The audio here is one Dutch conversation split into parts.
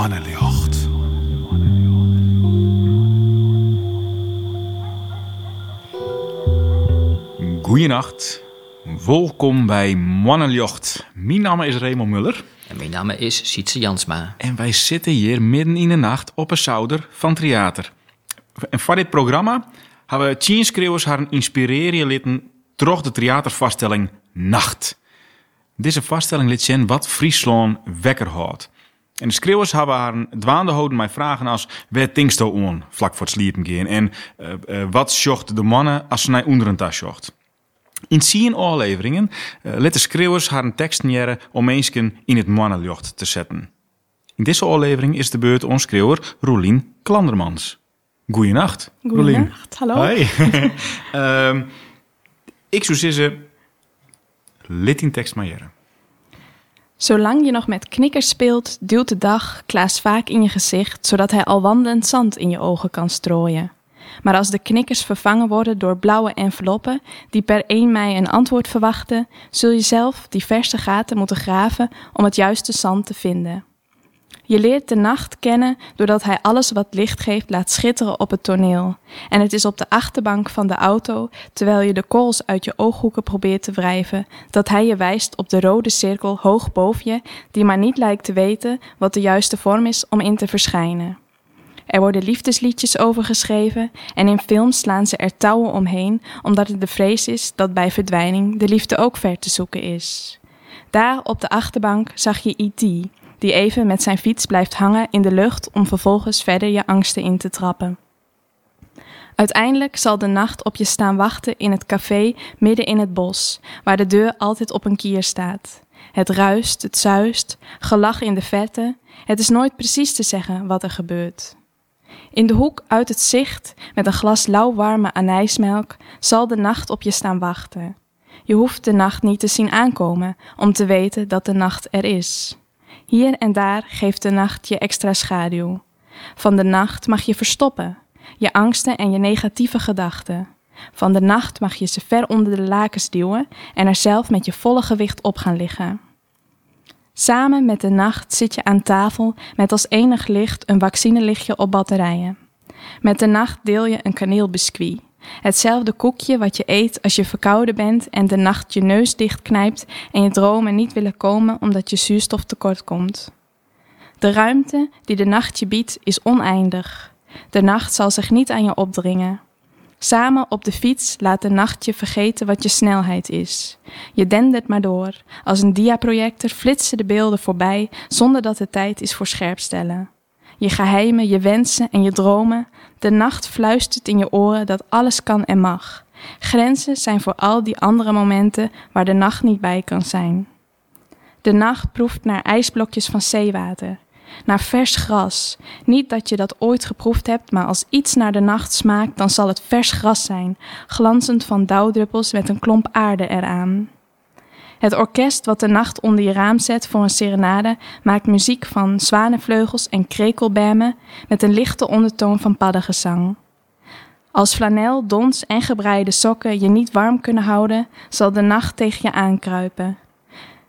Mannenjocht. Goeienacht. Welkom bij Mannenjocht. Mijn naam is Raymond Muller. En mijn naam is Sietse Jansma. En wij zitten hier midden in de nacht op een zouder van theater. En voor dit programma hebben we tien schreeuwers haar inspireren litten door de theatervaststelling Nacht. Deze vaststelling liet zien wat Friesland wekker houdt. En de schreeuwers hebben haar dwaande houden mij vragen als... Waar tinkst on vlak voor het sliepen gaan? En uh, uh, wat zocht de mannen als ze naar onder een tas zocht? In zien afleveringen uh, liet de schreeuwers haar een tekst jaren om mensen in het mannenjocht te zetten. In deze aflevering is de beurt ons schreeuwer Roelien Klandermans. Goeienacht, Roelien. Goeienacht, hallo. Hoi. um, ik zou zeggen, lid in tekst maar jaren. Zolang je nog met knikkers speelt, duwt de dag Klaas vaak in je gezicht, zodat hij al wandelend zand in je ogen kan strooien. Maar als de knikkers vervangen worden door blauwe enveloppen die per 1 mei een antwoord verwachten, zul je zelf die verse gaten moeten graven om het juiste zand te vinden. Je leert de nacht kennen doordat hij alles wat licht geeft laat schitteren op het toneel. En het is op de achterbank van de auto, terwijl je de korrels uit je ooghoeken probeert te wrijven, dat hij je wijst op de rode cirkel hoog boven je, die maar niet lijkt te weten wat de juiste vorm is om in te verschijnen. Er worden liefdesliedjes over geschreven en in films slaan ze er touwen omheen, omdat het de vrees is dat bij verdwijning de liefde ook ver te zoeken is. Daar op de achterbank zag je E.T., die even met zijn fiets blijft hangen in de lucht om vervolgens verder je angsten in te trappen. Uiteindelijk zal de nacht op je staan wachten in het café midden in het bos, waar de deur altijd op een kier staat. Het ruist, het zuist, gelach in de verte. Het is nooit precies te zeggen wat er gebeurt. In de hoek uit het zicht, met een glas lauwwarme anijsmelk, zal de nacht op je staan wachten. Je hoeft de nacht niet te zien aankomen om te weten dat de nacht er is. Hier en daar geeft de nacht je extra schaduw. Van de nacht mag je verstoppen, je angsten en je negatieve gedachten. Van de nacht mag je ze ver onder de lakens duwen en er zelf met je volle gewicht op gaan liggen. Samen met de nacht zit je aan tafel met als enig licht een vaccinelichtje op batterijen. Met de nacht deel je een kaneelbiscuit. Hetzelfde koekje wat je eet als je verkouden bent en de nacht je neus dichtknijpt en je dromen niet willen komen omdat je zuurstof tekort komt. De ruimte die de nacht je biedt is oneindig. De nacht zal zich niet aan je opdringen. Samen op de fiets laat de nacht je vergeten wat je snelheid is. Je dendert maar door. Als een diaprojector flitsen de beelden voorbij zonder dat het tijd is voor scherpstellen. Je geheimen, je wensen en je dromen. De nacht fluistert in je oren dat alles kan en mag. Grenzen zijn voor al die andere momenten waar de nacht niet bij kan zijn. De nacht proeft naar ijsblokjes van zeewater naar vers gras. Niet dat je dat ooit geproefd hebt, maar als iets naar de nacht smaakt, dan zal het vers gras zijn, glanzend van dauwdruppels met een klomp aarde eraan. Het orkest wat de nacht onder je raam zet voor een serenade maakt muziek van zwanenvleugels en krekelbemmen met een lichte ondertoon van paddengezang. Als flanel, dons en gebreide sokken je niet warm kunnen houden, zal de nacht tegen je aankruipen.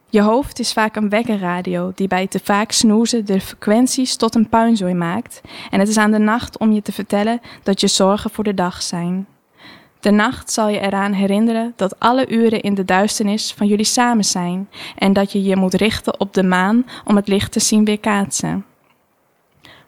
Je hoofd is vaak een wekkerradio die bij te vaak snoezen de frequenties tot een puinzooi maakt. En het is aan de nacht om je te vertellen dat je zorgen voor de dag zijn. De nacht zal je eraan herinneren dat alle uren in de duisternis van jullie samen zijn en dat je je moet richten op de maan om het licht te zien weerkaatsen.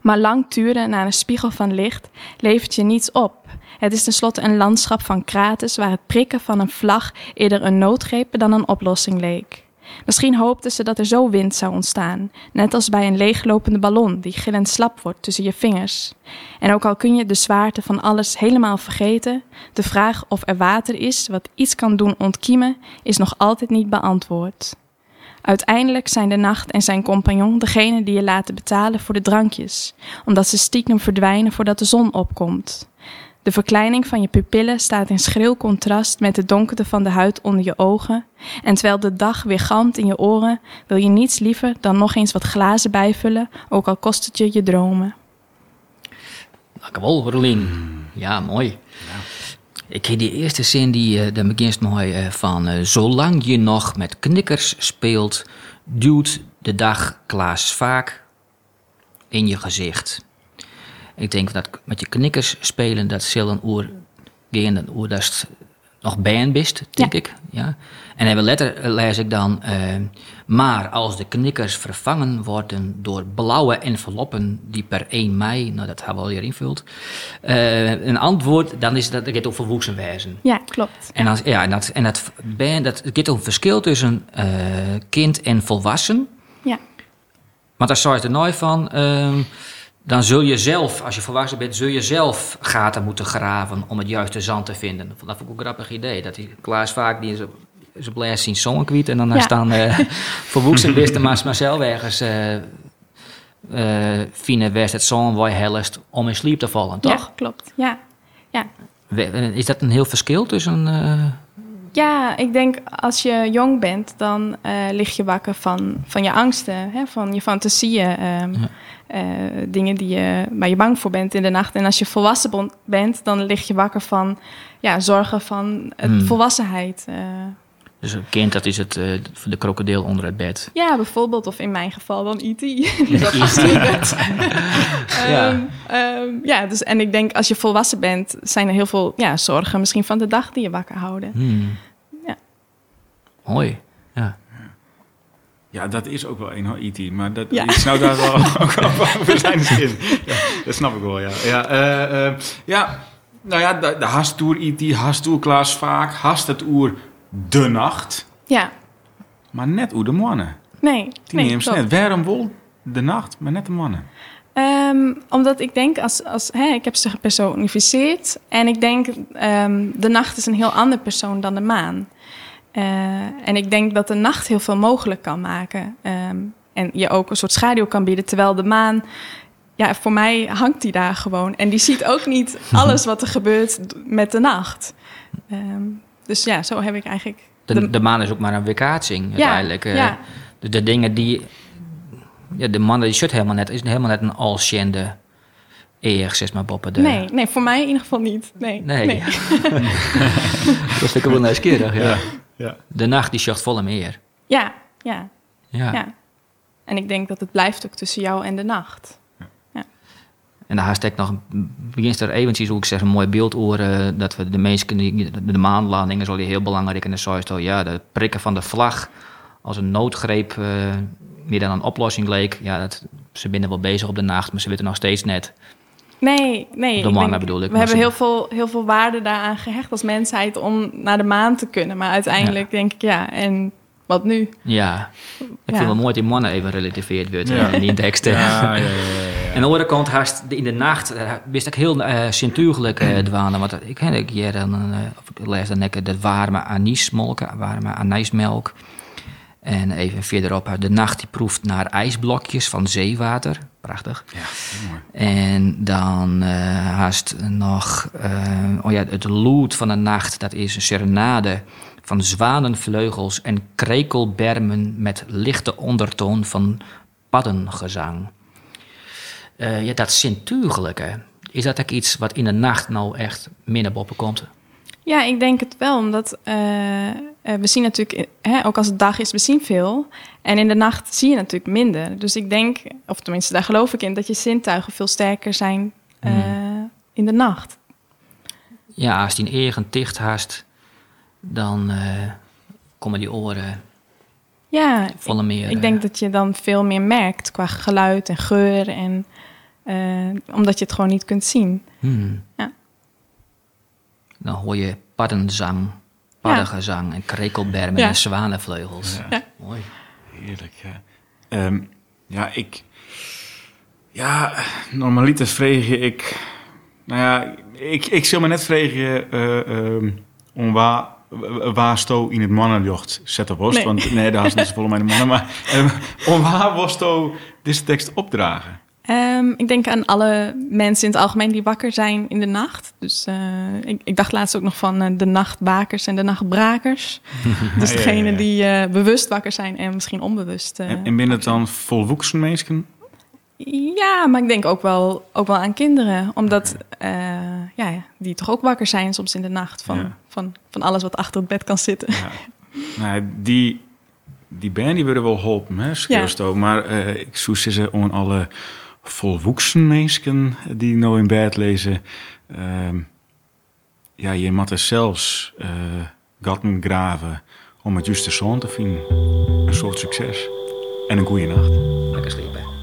Maar lang turen naar een spiegel van licht levert je niets op. Het is tenslotte een landschap van kraters waar het prikken van een vlag eerder een noodgreep dan een oplossing leek. Misschien hoopten ze dat er zo wind zou ontstaan, net als bij een leeglopende ballon die gillend slap wordt tussen je vingers. En ook al kun je de zwaarte van alles helemaal vergeten, de vraag of er water is wat iets kan doen ontkiemen, is nog altijd niet beantwoord. Uiteindelijk zijn de nacht en zijn compagnon degene die je laten betalen voor de drankjes, omdat ze stiekem verdwijnen voordat de zon opkomt. De verkleining van je pupillen staat in schril contrast met de donkerte van de huid onder je ogen. En terwijl de dag weer galmt in je oren, wil je niets liever dan nog eens wat glazen bijvullen, ook al kost het je je dromen. Dankjewel, Rolien. Ja, mooi. Ja. Ik heb die eerste zin die uh, de beginst mooi uh, van uh, Zolang je nog met knikkers speelt, duwt de dag Klaas vaak in je gezicht. Ik denk dat met je knikkers spelen, dat zullen oer gaan, oer dat nog band bist, denk Ja. ik. Ja. En even letter lees ik dan, eh, maar als de knikkers vervangen worden door blauwe enveloppen die per 1 mei, nou dat hebben we al hier invult, eh, een antwoord, dan is dat, het over woeksenwijzen. Ja, klopt. En, als, ja, en, dat, en dat, ben, dat, het om verschil tussen eh, kind en volwassen. Ja. Want daar zou je er nooit van. ehm, dan zul je zelf, als je volwassen bent, zul je zelf gaten moeten graven om het juiste zand te vinden. Dat vond ik ook een grappig idee. Dat die Klaas vaak die ze, blaast zien zongen kwijt en dan Ja. staan uh, verwoeksen wisten maar, maar zelf ergens eh eh fine west het zon waar je hellest om in slaap te vallen, toch? Ja, klopt. Ja. Ja. Eh, Is dat een heel verschil tussen. Ja, ik denk als je jong bent, dan lig je wakker van, van je angsten, hè, van je fantasieën, ehm, Ja. Eh, dingen die je, waar je bang voor bent in de nacht. En als je volwassen bon- bent, dan lig je wakker van ja, zorgen van het Hmm. volwassenheid. eh. dus een kind, dat is het, eh, de krokodil onder het bed. ja, bijvoorbeeld, of in mijn geval dan E.T. Ja. Ehm, ehm, ja, dus en ik denk als je volwassen bent, zijn er heel veel ja, zorgen misschien van de dag die je wakker houden. Hmm. Ja. Mooi. Ja. Dat is ook wel een hoor, E.T. Maar dat, Ja. ik snap daar wel ook over zijn in. Ja, dat snap ik wel, ja. Ja, eh, eh, ja nou ja, de, de hastoer E.T., hastoer Klaas vaak, hast het oer de nacht, Ja, maar net oer de mannen. nee. Die nee, neemt net. Waarom wel de nacht, maar net de mannen? Ehm, omdat ik denk, als, als, hè, ik heb ze gepersonificeerd. En ik denk, ehm, de nacht is een heel ander persoon dan de maan. Eh, en ik denk dat de nacht heel veel mogelijk kan maken. Ehm, en je ook een soort schaduw kan bieden. Terwijl de maan, ja, voor mij hangt die daar gewoon. En die ziet ook niet alles wat er gebeurt met de nacht. Ehm, dus ja, zo heb ik eigenlijk... De, De- de maan is ook maar een weerkaatsing Ja, uiteindelijk. eh. ja. de, de dingen die... Ja, de man die zit helemaal net, is helemaal net een alsjende eer, zeg maar, boppen. De, Nee, nee, voor mij in ieder geval niet. Nee, Nee. nee. Dat vind ik wel nieuwsgierig, ja. ja. De nacht die sjocht volle meer. Ja, ja, Ja. ja. En ik denk dat het blijft ook tussen jou en de nacht. En haast ik nog, begint er eventjes, hoe ik zeg, een mooi beeld over eh, dat we de mensen, die, de, de maanlanding is al heel belangrijk. En dan zou je ja, de prikken van de vlag als een noodgreep eh, meer dan een oplossing leek. Ja, dat, ze binnen wel bezig op de nacht, maar ze weten nog steeds net. Nee, nee. De ik mannen denk- bedoel ik, We hebben heel veel, heel veel waarde daaraan gehecht als mensheid om naar de maan te kunnen. Maar uiteindelijk denk ik, ja, en wat nu? Ja, ik Ja. vind wel mooi dat die mannen even relativeerd wordt Ja. in die teksten. Ja, ja, ja, ja, ja. En aan de andere kant, haast in de nacht, eh, wist ik heel uh, zintuigelijk Mm. uh, dwalen. Want ik ken ik hier dan, uh, of ik lees dan de warme anismelk, warme anijsmelk. En even verderop, de nacht die proeft naar ijsblokjes van zeewater. Prachtig. Ja, heel mooi. En dan uh, haast nog, uh, oh ja, het lood van de nacht, dat is een serenade van zwanenvleugels en krekelbermen met lichte ondertoon van paddengezang. Uh, ja, dat zintuigelijke, is dat ook iets wat in de nacht nou echt minder boppen komt? Ja, ik denk het wel, omdat uh, we zien natuurlijk, hè, ook als het dag is, we zien veel. En in de nacht zie je natuurlijk minder. Dus ik denk, of tenminste daar geloof ik in, dat je zintuigen veel sterker zijn uh, hmm. in de nacht. Ja, als die een eigen dicht haast, dan uh, komen die oren ja, volle meer. Ik, ik denk dat je dan veel meer merkt qua geluid en geur. En, omdat je het gewoon niet kunt zien. Hmm. Ja. Dan hoor je paddenzang, paddengezang ja. en krekelbermen ja. en zwanenvleugels. Ja. Mooi. Heerlijk, ja. Um, ja, ik... Ja, normaliter vreeg je ik... Nou ja, ik, ik zal me net vregen uh, um, om waar, waar sto in het mannenjocht zet op was. Nee. Want nee, daar is niet zo vol mijn mannen. Maar um, om waar was deze tekst opdragen? Um, ik denk aan alle mensen in het algemeen die wakker zijn in de nacht. Dus uh, ik, ik, dacht laatst ook nog van uh, de nachtbakers en de nachtbrakers. dus ja, degene ja, ja. die uh, bewust wakker zijn en misschien onbewust. en, en binnen het dan volwassen mensen? Ja, maar ik denk ook wel, ook wel aan kinderen. Omdat okay. ja, die toch ook wakker zijn soms in de nacht van, van, van alles wat achter het bed kan zitten. Nou, die, die band die willen wel helpen, hè, ja. maar ik zoek ze om alle volwoeksen mensen die nou in bed lezen. Ehm, ja, je moet er zelfs uh, gatten graven om het juiste zoon te vinden. Een soort succes. En een goede nacht. Lekker sliepen.